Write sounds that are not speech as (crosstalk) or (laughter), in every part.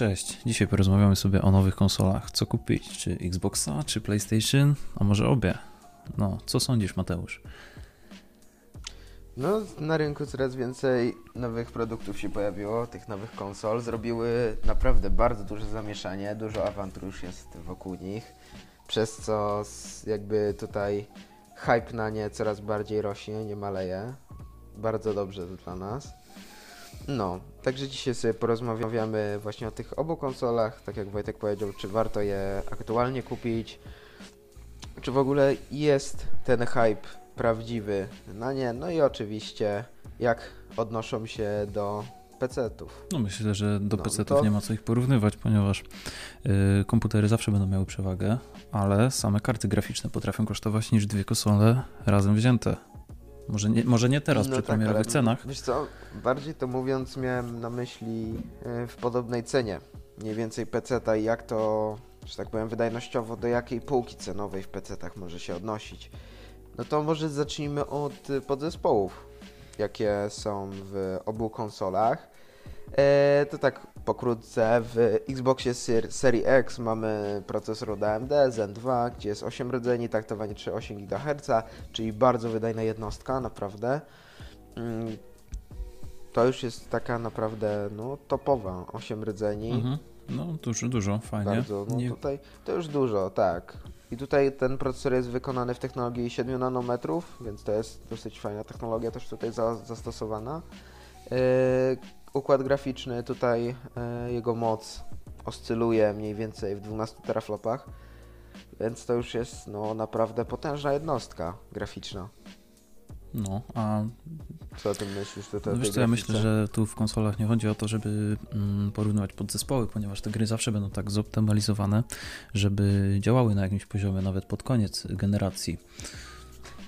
Cześć, dzisiaj porozmawiamy sobie o nowych konsolach. Co kupić? Czy Xboxa, czy PlayStation? A może obie? No, co sądzisz, Mateusz? No, na rynku coraz więcej nowych produktów się pojawiło, tych nowych konsol. Zrobiły naprawdę bardzo duże zamieszanie, dużo awantur już jest wokół nich, przez co jakby tutaj hype na nie coraz bardziej rośnie, nie maleje. Bardzo dobrze to dla nas. No, także dzisiaj sobie porozmawiamy właśnie o tych obu konsolach, tak jak Wojtek powiedział, czy warto je aktualnie kupić, czy w ogóle jest ten hype prawdziwy na nie, no i oczywiście jak odnoszą się do PC-ów. No myślę, że do no, PC-ów to... nie ma co ich porównywać, ponieważ yy, komputery zawsze będą miały przewagę, ale same karty graficzne potrafią kosztować niż dwie konsole razem wzięte. Może nie, może nie teraz no przy tak, premierowych cenach. Wiesz co, bardziej to mówiąc miałem na myśli e, w podobnej cenie. Mniej więcej PC-ta i jak to, że tak powiem, wydajnościowo do jakiej półki cenowej w PC-tach może się odnosić. No to może zacznijmy od podzespołów, jakie są w obu konsolach. E, to tak pokrótce, w Xboxie Series X mamy procesor od AMD Zen 2, gdzie jest 8 rdzeni, taktowanie 3,8 GHz, czyli bardzo wydajna jednostka, naprawdę. Mm, to już jest taka naprawdę no, topowa 8 rdzeni. Mhm. No dużo, dużo, fajnie. Bardzo, no Nie... tutaj to już dużo, tak. I tutaj ten procesor jest wykonany w technologii 7 nanometrów, więc to jest dosyć fajna technologia też tutaj za, zastosowana. Yy, układ graficzny, tutaj e, jego moc oscyluje mniej więcej w 12 teraflopach, więc to już jest no, naprawdę potężna jednostka graficzna. No, a co o tym myślisz? To, to, wiesz co, ja myślę, że tu w konsolach nie chodzi o to, żeby mm, porównywać podzespoły, ponieważ te gry zawsze będą tak zoptymalizowane, żeby działały na jakimś poziomie nawet pod koniec generacji.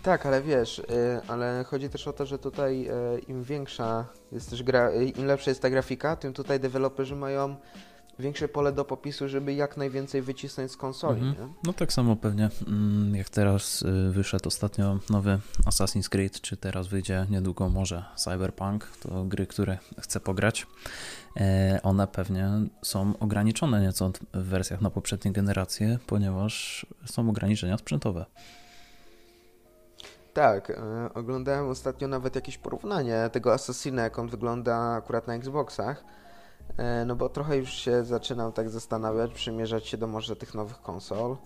Tak, ale wiesz, y, ale chodzi też o to, że tutaj y, im większa jest też gra, y, im lepsza jest ta grafika, tym tutaj deweloperzy mają większe pole do popisu, żeby jak najwięcej wycisnąć z konsoli. Mhm. No tak samo pewnie mm, jak teraz wyszedł ostatnio nowy Assassin's Creed, czy teraz wyjdzie niedługo może Cyberpunk, to gry, które chcę pograć. E, one pewnie są ograniczone nieco w wersjach na poprzednie generacje, ponieważ są ograniczenia sprzętowe. Tak, e, oglądałem ostatnio nawet jakieś porównanie tego Assassina, jak on wygląda akurat na Xboxach. E, no bo trochę już się zaczynam tak zastanawiać, przymierzać się do może tych nowych konsol.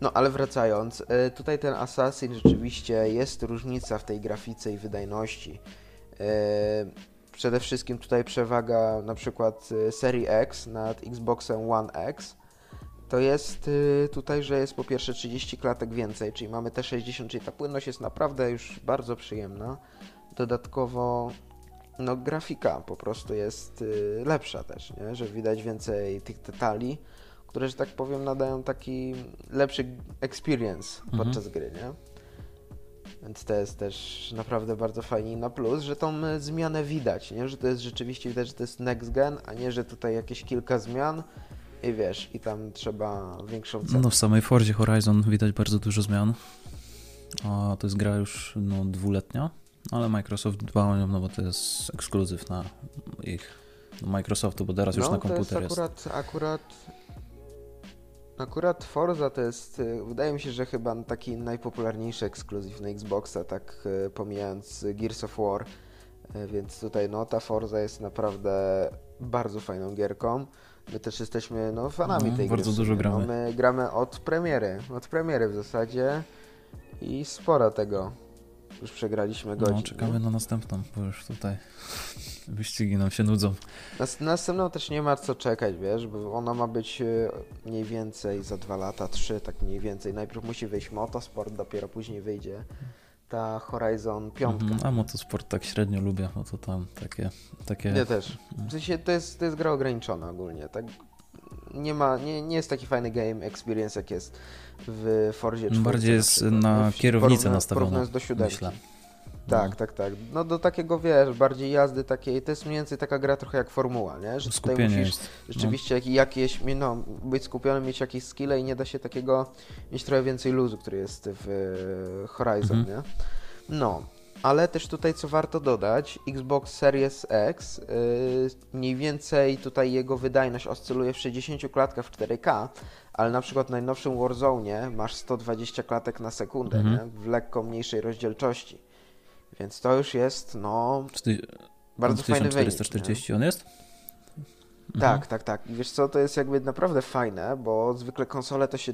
No ale wracając, e, tutaj ten Assassin rzeczywiście jest różnica w tej grafice i wydajności. Przede wszystkim tutaj przewaga na przykład serii X nad Xboxem One X to jest y, tutaj, że jest po pierwsze 30 klatek więcej, czyli mamy te 60, czyli ta płynność jest naprawdę już bardzo przyjemna. Dodatkowo no grafika po prostu jest y, lepsza też, nie? że widać więcej tych detali, które, że tak powiem, nadają taki lepszy experience mhm. podczas gry, nie? Więc to jest też naprawdę bardzo fajnie. Na plus, że tą y, zmianę widać, nie? że to jest rzeczywiście widać, że to jest next gen, a nie, że tutaj jakieś kilka zmian i wiesz, i tam trzeba większą cenę. No w samej Forzie Horizon widać bardzo dużo zmian. A to jest gra już no, dwuletnia, ale Microsoft dba o nią, no bo to jest ekskluzyw na ich Microsoftu, bo teraz no, już na komputer jest. Akurat, jest. akurat, akurat Forza to jest, y, wydaje mi się, że chyba taki najpopularniejszy ekskluzyw na Xboxa, tak y, pomijając Gears of War. Y, więc tutaj no, ta Forza jest naprawdę bardzo fajną gierką. My też jesteśmy no, fanami no, tej bardzo gry. dużo gramy. No, my gramy od premiery, od premiery w zasadzie i sporo tego już przegraliśmy godzin. No, czekamy na następną, bo już tutaj (laughs) wyścigi nam się nudzą. Na następną też nie ma co czekać, wiesz, bo ona ma być e, mniej więcej za dwa lata, trzy, tak mniej więcej. Najpierw musi wyjść motosport, dopiero później wyjdzie ta Horizon 5. Mhm, a motosport tak średnio lubię, bo to tam takie... takie... Ja też. W sensie to jest, to jest gra ograniczona ogólnie, tak nie ma, nie, nie jest taki fajny game experience jak jest w Forzie 4. Bardziej jest na kierownicę nastawiony, Porównując do siódemki. Myślę. Tak, no. tak, tak. No do takiego, wiesz, bardziej jazdy takiej, to jest mniej więcej taka gra trochę jak formuła, nie? Że tutaj musisz jest. rzeczywiście no. jakieś, no, być skupiony, mieć jakieś skille i nie da się takiego mieć trochę więcej luzu, który jest w Horizon, mhm. nie? No. Ale też tutaj, co warto dodać, Xbox Series X, yy, mniej więcej tutaj jego wydajność oscyluje w 60 klatkach w 4K, ale na przykład w najnowszym Warzone masz 120 klatek na sekundę, Mhm. nie? w lekko mniejszej rozdzielczości. Więc to już jest, no, Czy ty- bardzo fajny wynik. 1440 on jest? Mhm. Tak, tak, tak. I wiesz co, to jest jakby naprawdę fajne, bo zwykle konsole to się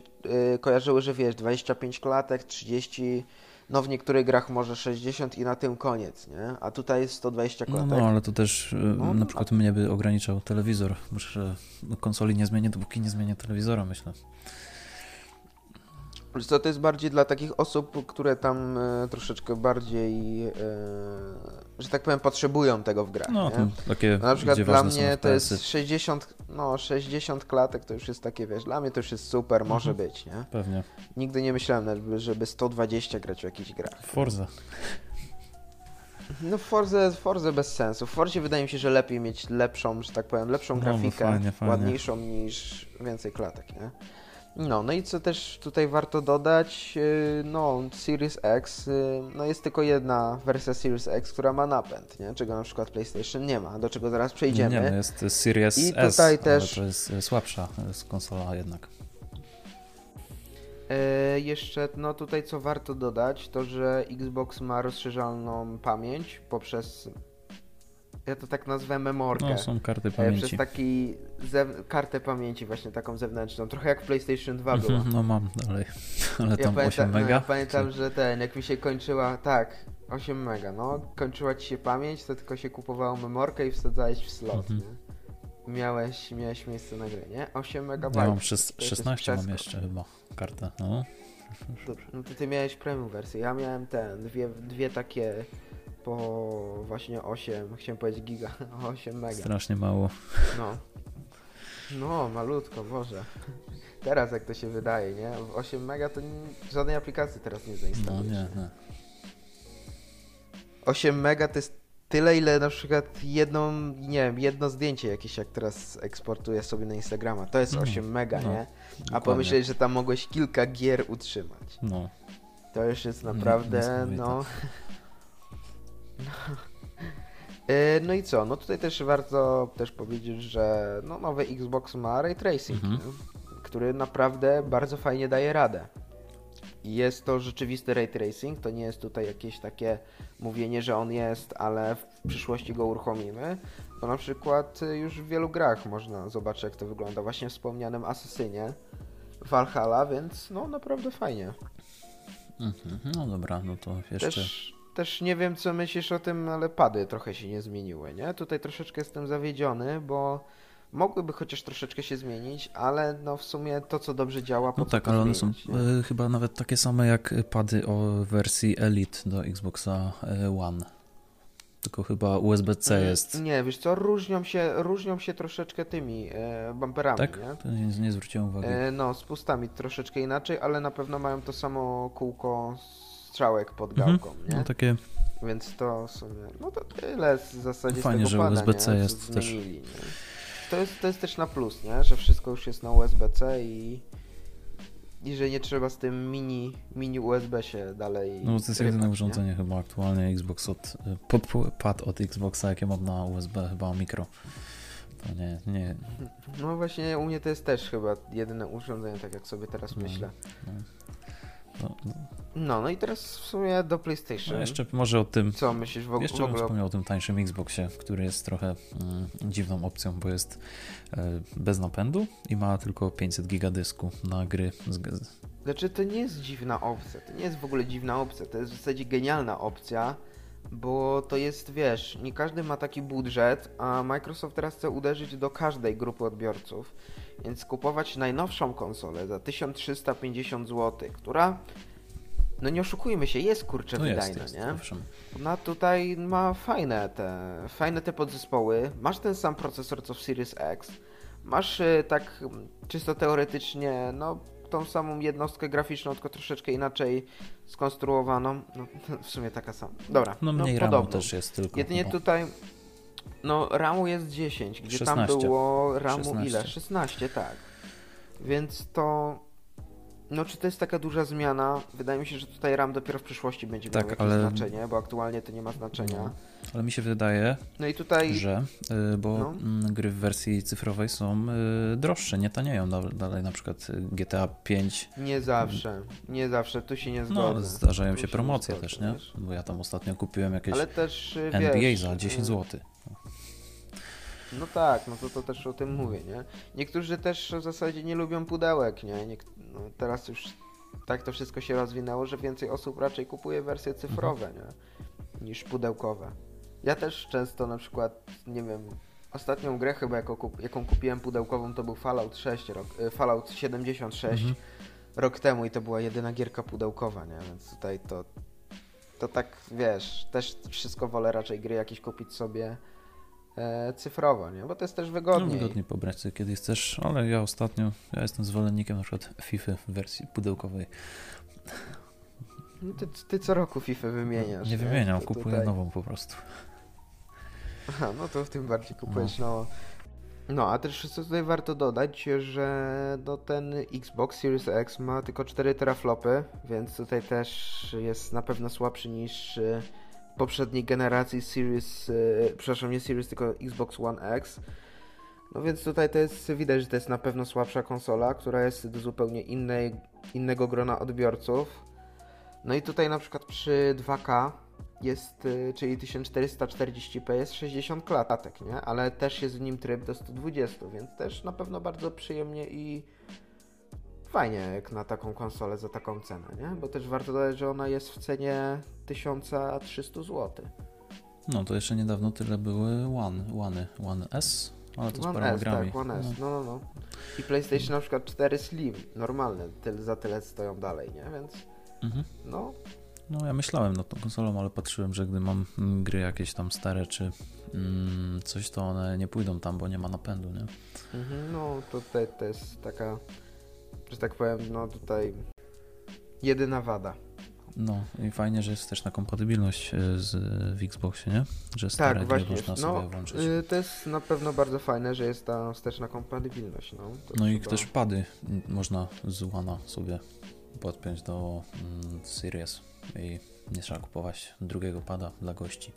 y, kojarzyły, że wiesz, 25 klatek, 30, no w niektórych grach może 60 i na tym koniec, nie? A tutaj jest 120 No, klatek. no, ale to też y, No, na no. przykład mnie by ograniczał telewizor. Muszę no, konsoli nie zmienię, dopóki nie zmienię telewizora, myślę. Wiesz co, to jest bardziej dla takich osób, które tam e, troszeczkę bardziej, e, że tak powiem, potrzebują tego w grach, No, nie? to takie, No, na przykład dla mnie to jest 60, no 60 klatek to już jest takie, wiesz, dla mnie to już jest super, może Mhm. być, nie? Pewnie. Nigdy nie myślałem, żeby 120 grać w jakichś grach. Forza. No Forze, Forze bez sensu. W Forzie wydaje mi się, że lepiej mieć lepszą, że tak powiem, lepszą No, grafikę, fajnie, fajnie. ładniejszą niż więcej klatek, nie? No, no i co też tutaj warto dodać, yy, no Series X, yy, no jest tylko jedna wersja Series X, która ma napęd, nie? Czego na przykład PlayStation nie ma, do czego zaraz przejdziemy. nie, no jest Series I S, tutaj też- to jest y, słabsza y, konsola jednak. Jeszcze, no tutaj co warto dodać, to że Xbox ma rozszerzalną pamięć poprzez, ja to tak nazwę memorkę. No, są karty E, Przez pamięci. taki zew- kartę pamięci właśnie taką zewnętrzną, trochę jak w PlayStation 2 była. Mhm, No mam dalej, ale Ja tam 8 pamiętam, no, mega. ja pamiętam, że ten, jak mi się kończyła, tak, 8 mega, no, kończyła ci się pamięć, to tylko się kupowało memorkę i wsadzałeś w slot, Mhm. Miałeś, miałeś miejsce na grę, nie? 8 Ja megabajtów. mam szes- to jest 16 mam jeszcze chyba kartę. No. Dobrze, no to ty miałeś premium wersję, ja miałem ten, dwie, dwie takie po właśnie 8, chciałem powiedzieć giga, (laughs) 8 mega. Strasznie mało. No. No, malutko, Boże. Teraz jak to się wydaje, nie? W 8 mega to żadnej aplikacji teraz nie No zainstalujesz. nie, nie. 8 mega to jest tyle, ile na przykład jedną, nie wiem, jedno zdjęcie jakieś jak teraz eksportuję sobie na Instagrama. To jest Mm, 8 mega, no, nie? A Dokładnie. pomyśleć, że tam mogłeś kilka gier utrzymać. No. To już jest naprawdę, niesamowite. No... E, No i co? No tutaj też warto też powiedzieć, że no nowy Xbox ma ray tracing, Mhm. który naprawdę bardzo fajnie daje radę. I Jest to rzeczywisty ray tracing, to nie jest tutaj jakieś takie mówienie, że on jest, ale w przyszłości go uruchomimy. Bo na przykład y, już w wielu grach można zobaczyć jak to wygląda. Właśnie w wspomnianym Asasynie, Valhalla, więc no naprawdę fajnie. Mhm. No dobra, no to jeszcze. Też, też nie wiem, co myślisz o tym, ale pady trochę się nie zmieniły, nie? Tutaj troszeczkę jestem zawiedziony, bo mogłyby chociaż troszeczkę się zmienić, ale no w sumie to, co dobrze działa, No tak, ale one są nie? e, chyba nawet takie same jak pady o wersji Elite do Xboxa e, One. Tylko chyba USB-C jest. Mm, Nie, wiesz co, różnią się, różnią się troszeczkę tymi e, bumperami, Tak? nie? To nie, nie zwróciłem uwagi. E, no, z pustami troszeczkę inaczej, ale na pewno mają to samo kółko strzałek pod Mhm. gałką, nie? No takie. Więc to w sumie, no to tyle w zasadzie Fajnie, z że tego pada, USB-C jest też. zmienili, nie? To, jest, to jest też na plus, nie? Że wszystko już jest na USB-C i, i że nie trzeba z tym mini, mini USB się dalej No to jest rypać, jedyne nie? urządzenie chyba aktualnie Xbox od. pad od Xboxa, jakie mam na USB, chyba mikro. To nie, nie. No właśnie u mnie to jest też chyba jedyne urządzenie, tak jak sobie teraz No. myślę. No, no. No, no i teraz w sumie do No PlayStation. jeszcze może o tym. Co myślisz w, og- Jeszcze w ogóle? wspomniał o tym tańszym Xboxie, który jest trochę mm, dziwną opcją, bo jest e, bez napędu i ma tylko 500 giga dysku na gry. Z, Znaczy to nie jest dziwna opcja, to nie jest w ogóle dziwna opcja, to jest w zasadzie genialna opcja, bo to jest, wiesz, nie każdy ma taki budżet, a Microsoft teraz chce uderzyć do każdej grupy odbiorców, więc kupować najnowszą konsolę za 1350 zł, która, no nie oszukujmy się, jest kurczę jest, wydajna, jest, nie? owszem. Ona tutaj ma fajne te, fajne te podzespoły. Masz ten sam procesor co w Series X. Masz y, tak czysto teoretycznie, no tą samą jednostkę graficzną, tylko troszeczkę inaczej skonstruowaną. No, (laughs) w sumie taka sama. Dobra, No mniej ramu podobną. też jest tylko. Jedynie no. tutaj, no RAMu jest 10, gdzie tam 16. było RAMu 16. ile? 16, tak. Więc to No, czy to jest taka duża zmiana? Wydaje mi się, że tutaj RAM dopiero w przyszłości będzie Tak, miał jakieś ale- znaczenie, bo aktualnie to nie ma znaczenia. No. Ale mi się wydaje, No i tutaj... że, y, bo No. mm, gry w wersji cyfrowej są y, droższe, nie tanieją da- dalej, na przykład y, GTA 5, Nie zawsze, nie zawsze, tu się nie no zgodzę. zdarzają Tu się promocje zgodzę, też, nie? Bo ja tam ostatnio kupiłem jakieś też, NBA wiesz, za 10 y, zł. No tak, no to, to też o tym mówię, nie? Niektórzy też w zasadzie nie lubią pudełek, nie? Niek- no teraz już tak to wszystko się rozwinęło, że więcej osób raczej kupuje wersje cyfrowe, nie? Niż pudełkowe. Ja też często na przykład, nie wiem, ostatnią grę chyba jaką, kup- jaką kupiłem pudełkową to był Fallout 6, rok, y, Fallout 76 Mhm. rok temu i to była jedyna gierka pudełkowa, nie? Więc tutaj to, to tak, wiesz, też wszystko wolę raczej gry jakieś kupić sobie cyfrowo, nie? Bo to jest też No, wygodniej. wygodniej pobrać sobie kiedy chcesz, ale ja ostatnio, ja jestem zwolennikiem na przykład FIFA w wersji pudełkowej. No ty, ty co roku FIFA wymieniasz. Nie wymieniam, To kupuję tutaj- nową po prostu. Aha, no to tym bardziej kupujesz no. No, a też co tutaj warto dodać, że no, ten Xbox Series X ma tylko 4 teraflopy, więc tutaj też jest na pewno słabszy niż poprzedniej generacji Series, y, przepraszam, nie Series, tylko Xbox One X. No więc tutaj to jest, widać, że to jest na pewno słabsza konsola, która jest do zupełnie innej, innego grona odbiorców. No i tutaj na przykład przy 2K jest, y, czyli 1440p jest 60 klatek, nie? Ale też jest w nim tryb do 120, więc też na pewno bardzo przyjemnie i fajnie jak na taką konsolę za taką cenę, nie? Bo też warto dodać, że ona jest w cenie 1300 zł. No to jeszcze niedawno tyle były One, One, One S, ale to z One paroma S, tak, One S, No. no, no, no. I PlayStation na przykład 4 Slim, normalne, tyle, za tyle stoją dalej, nie? Więc Mhm. no, No ja myślałem nad tą konsolą, ale patrzyłem, że gdy mam mm, gry jakieś tam stare czy mm, coś, to one nie pójdą tam, bo nie ma napędu, nie? Mhm, No, tutaj to jest taka, że tak powiem, no tutaj jedyna wada. No i fajnie, że jest też na kompatybilność y, z w Xboxie, nie? Że stare Tak, właśnie. można No, sobie włączyć. y, to jest na pewno bardzo fajne, że jest ta wsteczna kompatybilność. No, to No i trzeba- też pady można z One'a sobie podpiąć do mm, Series i nie trzeba kupować drugiego pada dla gości.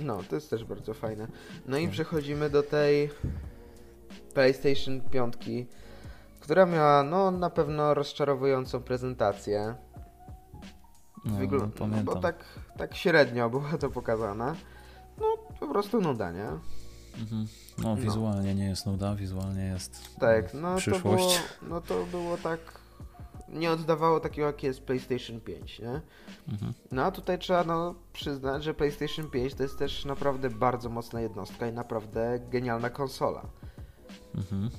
No, to jest też bardzo fajne. No i No. przechodzimy do tej PlayStation 5, która miała, no, na pewno rozczarowującą prezentację. No, Wygl- no, pamiętam. bo tak, tak średnio było to pokazane. No, po prostu nuda, nie? Mhm. No, wizualnie nie jest nuda, wizualnie jest Tak, no to przyszłość. było, no to było tak, nie oddawało takiego, jak jest PlayStation 5, nie? Mhm. No a tutaj trzeba no, przyznać, że PlayStation 5 to jest też naprawdę bardzo mocna jednostka i naprawdę genialna konsola. Mhm.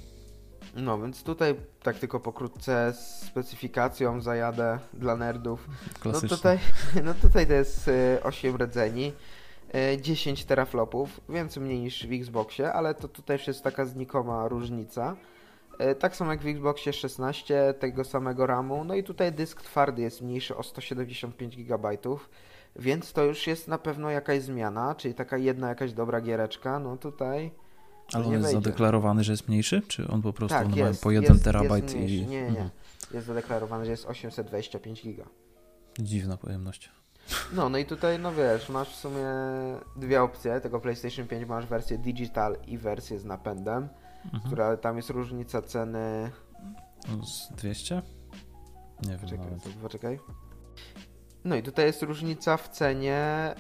No więc tutaj tak tylko pokrótce z specyfikacją zajadę dla nerdów. No tutaj, (laughs) no tutaj to jest y, 8 rdzeni, y, 10 teraflopów, więc mniej niż w Xboxie, ale to tutaj już jest taka znikoma różnica. Y, Tak samo jak w Xboxie 16, tego samego RAMu, no i tutaj dysk twardy jest mniejszy o 175 GB, więc to już jest na pewno jakaś zmiana, czyli taka jedna jakaś dobra giereczka, no tutaj... Ale on jest wejdzie. zadeklarowany, że jest mniejszy? Czy on po prostu Tak, on ma jest, po 1 jest, terabajt jest mniejszy. i. Nie, nie, Mhm. jest zadeklarowane, że jest 825 giga. Dziwna pojemność. No, no i tutaj, no wiesz, masz w sumie dwie opcje tego PlayStation 5. Masz wersję digital i wersję z napędem, Mhm. która tam jest różnica ceny. Z 200? Nie wiem Poczekaj, nawet. poczekaj. No i tutaj jest różnica w cenie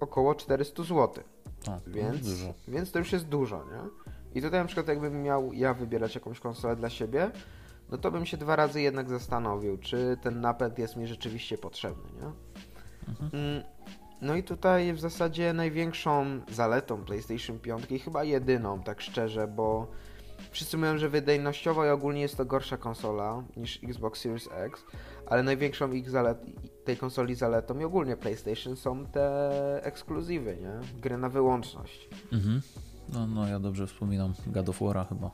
około 400 zł, O, więc, dużo. więc to już jest dużo, nie? I tutaj na przykład jakbym miał ja wybierać jakąś konsolę dla siebie, no to bym się dwa razy jednak zastanowił, czy ten napęd jest mi rzeczywiście potrzebny, nie? Mhm. Mm, No i tutaj w zasadzie największą zaletą PlayStation 5 i chyba jedyną, tak szczerze, bo wszyscy mówią, że wydajnościowo i ogólnie jest to gorsza konsola niż Xbox Series X, ale największą ich zalet tej konsoli zaletą i ogólnie PlayStation są te ekskluzywy, nie? Gry na wyłączność. Mhm. No, no, ja dobrze wspominam God of War'a chyba.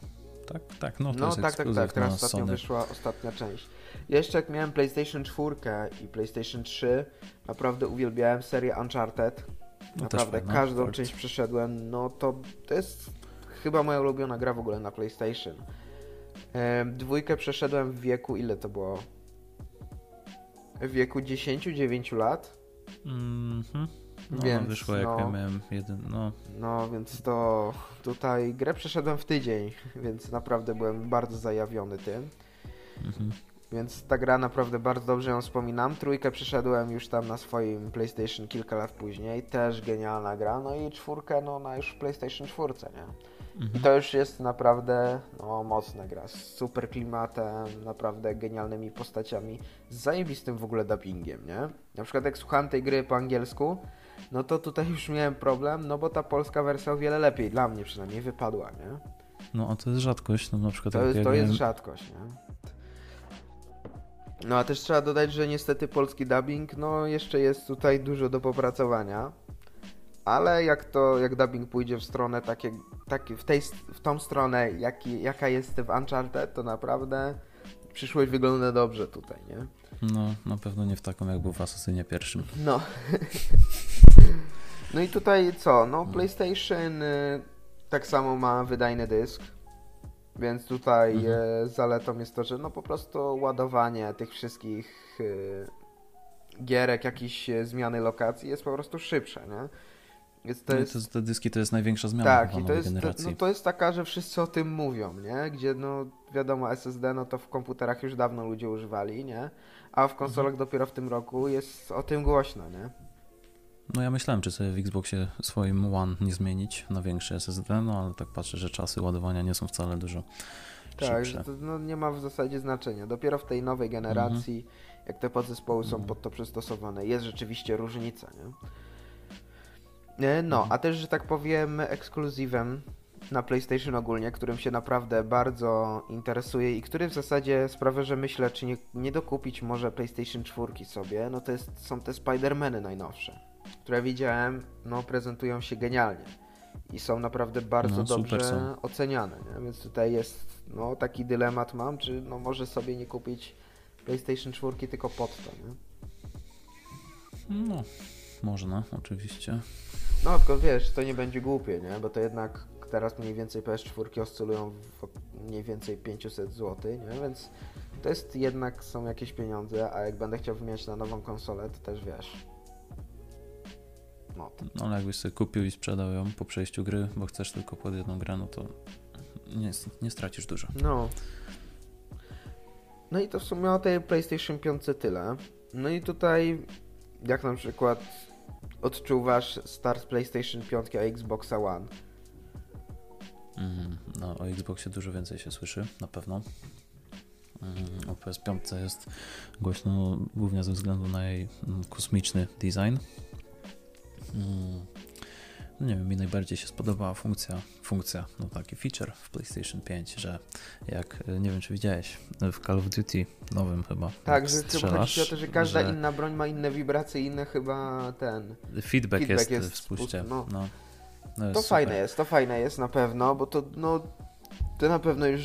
Tak, tak, no to No jest tak, tak, tak. Teraz ostatnio Sony. wyszła ostatnia część. Ja Jeszcze jak miałem PlayStation 4 i PlayStation 3, naprawdę uwielbiałem serię Uncharted. No, Naprawdę, każdą część przeszedłem. No to, to jest chyba moja ulubiona gra w ogóle na PlayStation. Dwójkę przeszedłem w wieku, ile to było? w wieku 10-9 lat. Mhm. No, Więc, wyszło jak no. ja miałem jeden, no No więc to tutaj grę przeszedłem w tydzień, więc naprawdę byłem bardzo zajawiony tym. mhm. Więc ta gra naprawdę bardzo dobrze ją wspominam. Trójkę przeszedłem już tam na swoim PlayStation kilka lat później. Też genialna gra. No i czwórkę no na już PlayStation 4, nie? I Mhm. to już jest naprawdę no, mocna gra. Z super klimatem, naprawdę genialnymi postaciami. Z zajebistym w ogóle dubbingiem, nie? Na przykład jak słuchałem tej gry po angielsku, no to tutaj już miałem problem, no bo ta polska wersja o wiele lepiej, dla mnie przynajmniej, wypadła, nie? No a to jest rzadkość, no na przykład To jest, to jest rzadkość, nie? No a też trzeba dodać, że niestety polski dubbing, no jeszcze jest tutaj dużo do popracowania. Ale jak to, jak dubbing pójdzie w stronę takie, takie w, tej, w tą stronę, jaka jest w Uncharted, to naprawdę przyszłość wygląda dobrze tutaj, nie? No, na pewno nie w taką jak był w Asasynie pierwszym. No. (laughs) no i tutaj co? No PlayStation y, tak samo ma wydajny dysk. Więc tutaj Mhm. e, zaletą jest to, że no po prostu ładowanie tych wszystkich y, gierek, jakieś zmiany lokacji jest po prostu szybsze, nie? Więc to No i jest... to, te dyski to jest największa zmiana Tak, i to jest, generacji. no to jest taka, że wszyscy o tym mówią, nie? Gdzie no wiadomo SSD, no to w komputerach już dawno ludzie używali, nie? A w konsolach Mhm. dopiero w tym roku jest o tym głośno, nie? No ja myślałem, czy sobie w Xboxie swoim One nie zmienić na większy SSD, no ale tak patrzę, że czasy ładowania nie są wcale dużo Tak, szybsze. że to no, nie ma w zasadzie znaczenia. Dopiero w tej nowej generacji, Mhm. jak te podzespoły są pod to przystosowane, jest rzeczywiście różnica, nie? E, No, Mhm. a też, że tak powiem, ekskluzywem na PlayStation ogólnie, którym się naprawdę bardzo interesuje i który w zasadzie sprawia, że myślę, czy nie, nie dokupić może PlayStation 4 sobie, no to jest, są te Spider-Many najnowsze, które widziałem, no prezentują się genialnie i są naprawdę bardzo No, dobrze oceniane, nie? więc tutaj jest, no taki dylemat mam, czy no może sobie nie kupić PlayStation 4 tylko pod to, nie? No, można, oczywiście. No, tylko wiesz, to nie będzie głupie, nie? Bo to jednak teraz mniej więcej PS4 oscylują w mniej więcej 500 zł, nie? Więc to jest jednak są jakieś pieniądze, a jak będę chciał wymieniać na nową konsolę, to też wiesz. No, to, No, ale jakbyś sobie kupił i sprzedał ją po przejściu gry, bo chcesz tylko pod jedną grę, no to nie, nie stracisz dużo. no. No i to w sumie o tej PlayStation 5 tyle. No i tutaj, jak na przykład odczuwasz start PlayStation 5 a Xboxa One? Mhm, No, o Xboxie dużo więcej się słyszy, na pewno. Mhm, O PS5 jest głośno głównie ze względu na jej mm, kosmiczny design. Mm, No nie wiem, mi najbardziej się spodobała funkcja, funkcja, no taki feature w PlayStation 5, że jak, y, nie wiem czy widziałeś, w Call of Duty nowym chyba, Tak, że chodzi o to, że każda że inna broń ma inne wibracje, inne chyba ten. feedback, feedback jest, jest w spuście. no. No. No To super. fajne jest, to fajne jest na pewno, bo to no to na pewno już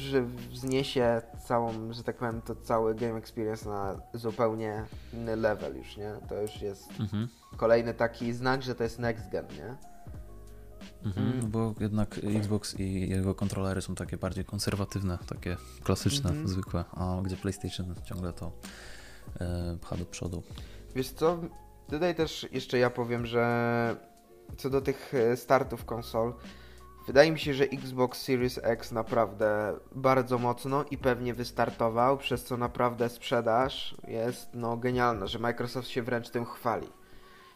wzniesie całą, że tak powiem, to cały game experience na zupełnie inny level już, nie? To już jest Mhm. kolejny taki znak, że to jest next gen, nie? Mhm, Mm. no bo jednak Xbox i jego kontrolery są takie bardziej konserwatywne, takie klasyczne, Mhm. zwykłe, a gdzie PlayStation ciągle to e, pcha do przodu. Wiesz co, tutaj też jeszcze ja powiem, że co do tych e, startów konsol, wydaje mi się, że Xbox Series X naprawdę bardzo mocno i pewnie wystartował, przez co naprawdę sprzedaż jest no genialna, że Microsoft się wręcz tym chwali.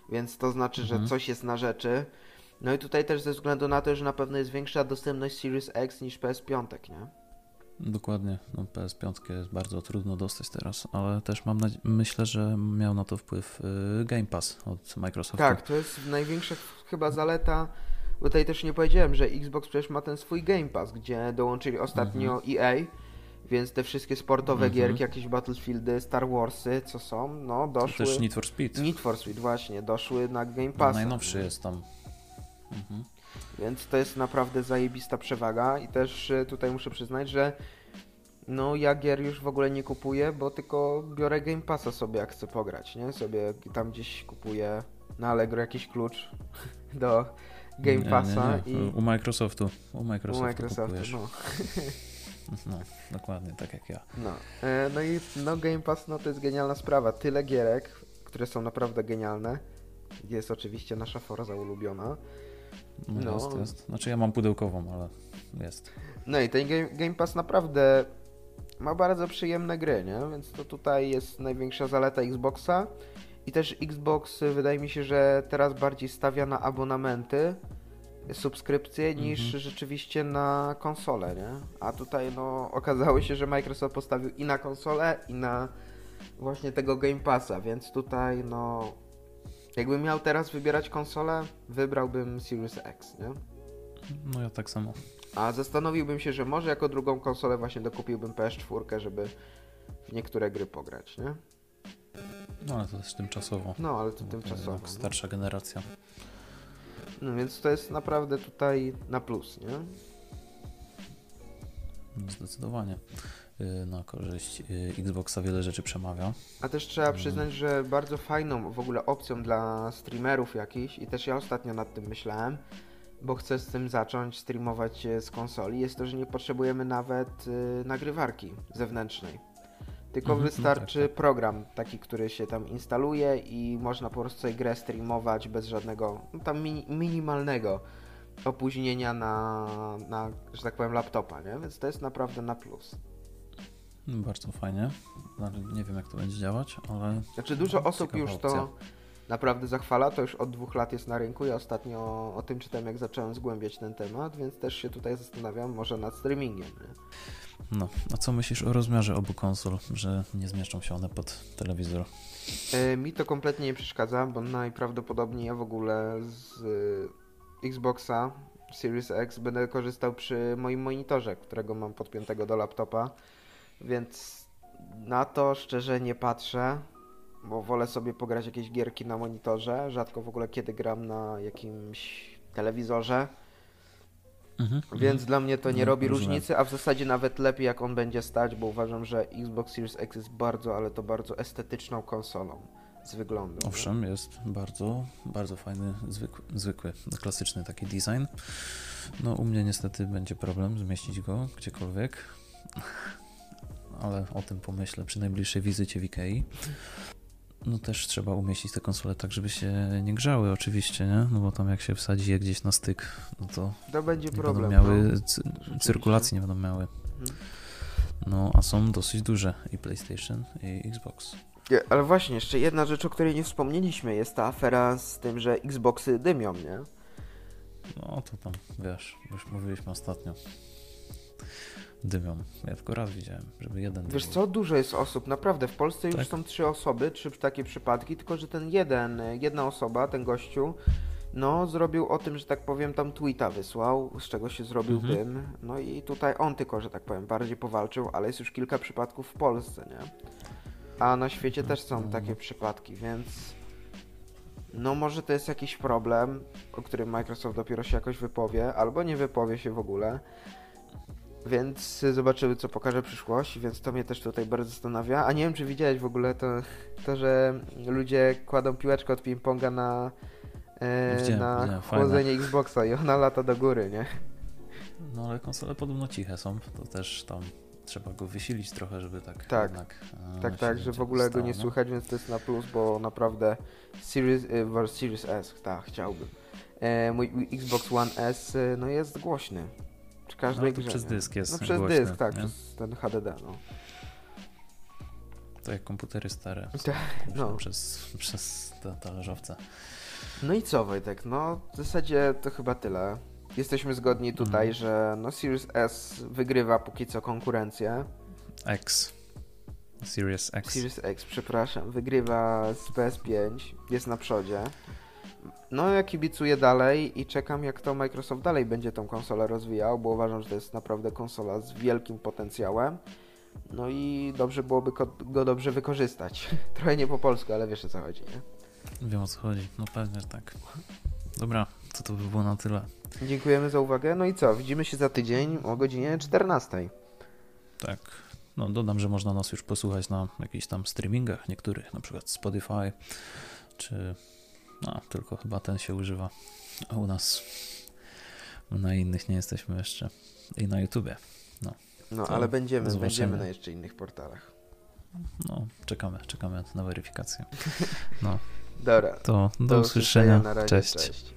Więc to znaczy, że Mhm. coś jest na rzeczy. No i tutaj też ze względu na to, że na pewno jest większa dostępność Series X niż PS5, nie? Dokładnie, no PS5 jest bardzo trudno dostać teraz, ale też mam myślę, że miał na to wpływ y, Game Pass od Microsoftu. Tak, to jest największa chyba zaleta. Bo tutaj też nie powiedziałem, że Xbox przecież ma ten swój Game Pass, gdzie dołączyli ostatnio EA, więc te wszystkie sportowe Mhm. gierki, jakieś Battlefieldy, Star Warsy, co są, no To doszły. też Need for Speed. Need for Speed właśnie, doszły na Game No, Pass. najnowszy jest tam. Mhm. Więc to jest naprawdę zajebista przewaga i też e, tutaj muszę przyznać, że no ja gier już w ogóle nie kupuję, bo tylko biorę Game Passa sobie jak chcę pograć, nie? Sobie tam gdzieś kupuję na Allegro jakiś klucz (laughs) do Game Nie, Passa nie, nie. i U Microsoftu. U u Microsoftu, Microsoftu, kupujesz. no. (laughs) No, dokładnie, tak jak ja. No, e, no i no Game Pass no to jest genialna sprawa. Tyle gierek, które są naprawdę genialne. Jest oczywiście nasza Forza ulubiona. No, No. Jest, jest. Znaczy ja mam pudełkową, ale jest. No i ten Game, Game Pass naprawdę ma bardzo przyjemne gry, nie? Więc to tutaj jest największa zaleta Xboxa. I też Xbox wydaje mi się, że teraz bardziej stawia na abonamenty, subskrypcje niż Mhm. rzeczywiście na konsolę, nie? A tutaj no okazało się, że Microsoft postawił i na konsolę, i na właśnie tego Game Passa, więc tutaj no jakbym miał teraz wybierać konsolę, wybrałbym Series X, nie? No ja tak samo. A zastanowiłbym się, że może jako drugą konsolę właśnie dokupiłbym PS4, żeby w niektóre gry pograć, nie? No ale to też tymczasowo. No, ale to tymczasowo. No. Starsza generacja. no więc to jest naprawdę tutaj na plus, nie? Zdecydowanie. Y, Na korzyść y, Xboxa wiele rzeczy przemawia. A też trzeba Mm. przyznać, że bardzo fajną w ogóle opcją dla streamerów jakichś i też ja ostatnio nad tym myślałem, bo chcę z tym zacząć streamować e, z konsoli, jest to, że nie potrzebujemy nawet y, nagrywarki zewnętrznej. Tylko Mhm, wystarczy tak, tak. program taki, który się tam instaluje i można po prostu sobie grę streamować bez żadnego no, tam mini, minimalnego opóźnienia na, na, że tak powiem, laptopa, nie? Więc to jest naprawdę na plus. No, Bardzo fajnie. Ale Nie wiem jak to będzie działać, ale Znaczy dużo No, osób już opcja. to naprawdę zachwala, to już od dwóch lat jest na rynku. Ja ostatnio o tym czytałem, jak zacząłem zgłębiać ten temat, więc też się tutaj zastanawiam może nad streamingiem. Nie? no. A co myślisz o rozmiarze obu konsol, że nie zmieszczą się one pod telewizor? E, mi to kompletnie nie przeszkadza, bo najprawdopodobniej ja w ogóle z y, Xboxa Series X będę korzystał przy moim monitorze, którego mam podpiętego do laptopa, więc na to szczerze nie patrzę, bo wolę sobie pograć jakieś gierki na monitorze, rzadko w ogóle kiedy gram na jakimś telewizorze, Mhm. Więc dla mnie to nie No, robi rozumiem. różnicy, a w zasadzie nawet lepiej jak on będzie stać, bo uważam, że Xbox Series X jest bardzo, ale to bardzo estetyczną konsolą z wyglądu. nie? Owszem, jest bardzo, bardzo fajny, zwykły, zwykły, klasyczny taki design. No u mnie niestety będzie problem zmieścić go gdziekolwiek, ale o tym pomyślę przy najbliższej wizycie w Ikei. No też trzeba umieścić te konsole tak, żeby się nie grzały oczywiście, nie? No bo tam jak się wsadzi je gdzieś na styk, no to To będzie nie problem. będą miały, no. cy- cyrkulacji nie będą miały. Mhm. No a są dosyć duże i PlayStation i Xbox. Ale właśnie, jeszcze jedna rzecz, o której nie wspomnieliśmy, jest ta afera z tym, że Xboxy dymią, nie? No to tam, wiesz, już mówiliśmy ostatnio. Dymią. Ja tylko raz widziałem, żeby jeden Wiesz dymił. co, dużo jest osób, naprawdę, w Polsce już Tak? są trzy osoby, trzy takie przypadki, tylko że ten jeden, jedna osoba, ten gościu, no zrobił o tym, że tak powiem, tam tweeta wysłał, z czego się zrobił Mhm. dym, no i tutaj on tylko, że tak powiem, bardziej powalczył, ale jest już kilka przypadków w Polsce, nie? A na świecie też są Mhm. takie przypadki, więc no może to jest jakiś problem, o którym Microsoft dopiero się jakoś wypowie, albo nie wypowie się w ogóle. Więc zobaczymy, co pokaże przyszłość, więc to mnie też tutaj bardzo zastanawia. A nie wiem, czy widziałeś w ogóle to, to że ludzie kładą piłeczkę od ping-ponga na, e, Widziałem, na widziałem, fajne. chłodzenie Xboxa i ona lata do góry, nie? No ale konsole podobno ciche są, to też tam trzeba go wysilić trochę, żeby tak, Tak. jednak... e, Tak, tak, że w ogóle go stało, nie no. słychać, więc to jest na plus, bo naprawdę Series, e, Series S, tak, chciałbym. E, mój mój Xbox One S, e, no jest głośny. Każdej Ale to grze, przez nie? dysk jest No przez głośny, dysk, tak, nie? przez ten HDD, no. To jak komputery stare. Tak, No. no. Przez, przez te talerzowce. No i co Wojtek, no w zasadzie to chyba tyle. Jesteśmy zgodni tutaj, Mhm. że no Series S wygrywa póki co konkurencję. X. Series X. Series X, przepraszam, wygrywa z PS5, jest na przodzie. No ja kibicuję dalej i czekam jak to Microsoft dalej będzie tą konsolę rozwijał, bo uważam, że to jest naprawdę konsola z wielkim potencjałem. No i dobrze byłoby go dobrze wykorzystać. (laughs) Trochę nie po polsku, ale wiesz o co chodzi, nie? Wiem o co chodzi. No pewnie, że tak. Dobra, to to by było na tyle. Dziękujemy za uwagę. No i co? Widzimy się za tydzień o godzinie 14. Tak. No dodam, że można nas już posłuchać na jakichś tam streamingach niektórych, na przykład Spotify, czy no, tylko chyba ten się używa, a u nas na innych nie jesteśmy jeszcze i na YouTubie. No, To ale będziemy, zobaczymy. będziemy na jeszcze innych portalach. No, czekamy, czekamy na weryfikację. (laughs) No, Dobra, to do, do usłyszenia. razie, Cześć. cześć.